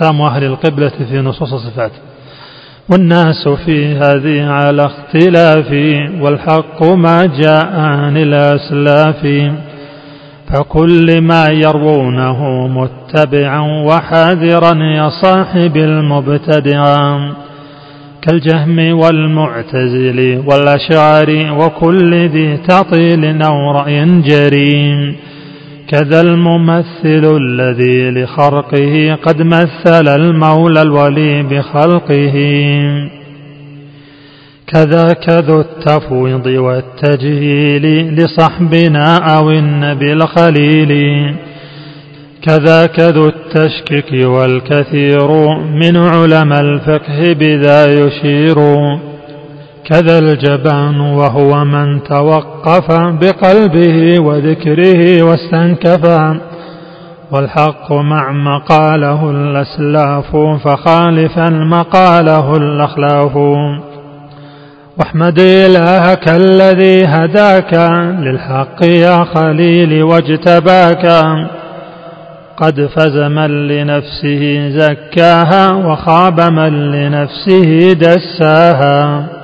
أقسام أهل القبلة في نصوص الصفات. والناس في هذه على اختلاف والحق ما جاء عن الأسلاف. فكل ما يروونه متبعا وحاذرا يا صاحب المبتدعا كالجهم والمعتزل والأشعار وكل ذي تعطيل أو رأي جريم. كذا الممثل الذي لخرقه قد مثل المولى الولي بخلقه. كذاك ذو التفويض والتجهيل لصحبنا أو النبي الخليل. كذاك ذو التشكيك والكثير من علماء الفقه بذا يشير. كذا الجبان وهو من توقف بقلبه وذكره واستنكفا والحق مع مقاله الأسلاف فخالفا مقاله الأخلاف. واحمد إلهك الذي هداك للحق يا خليلي واجتباك. قد فز من لنفسه زكاها وخاب من لنفسه دساها.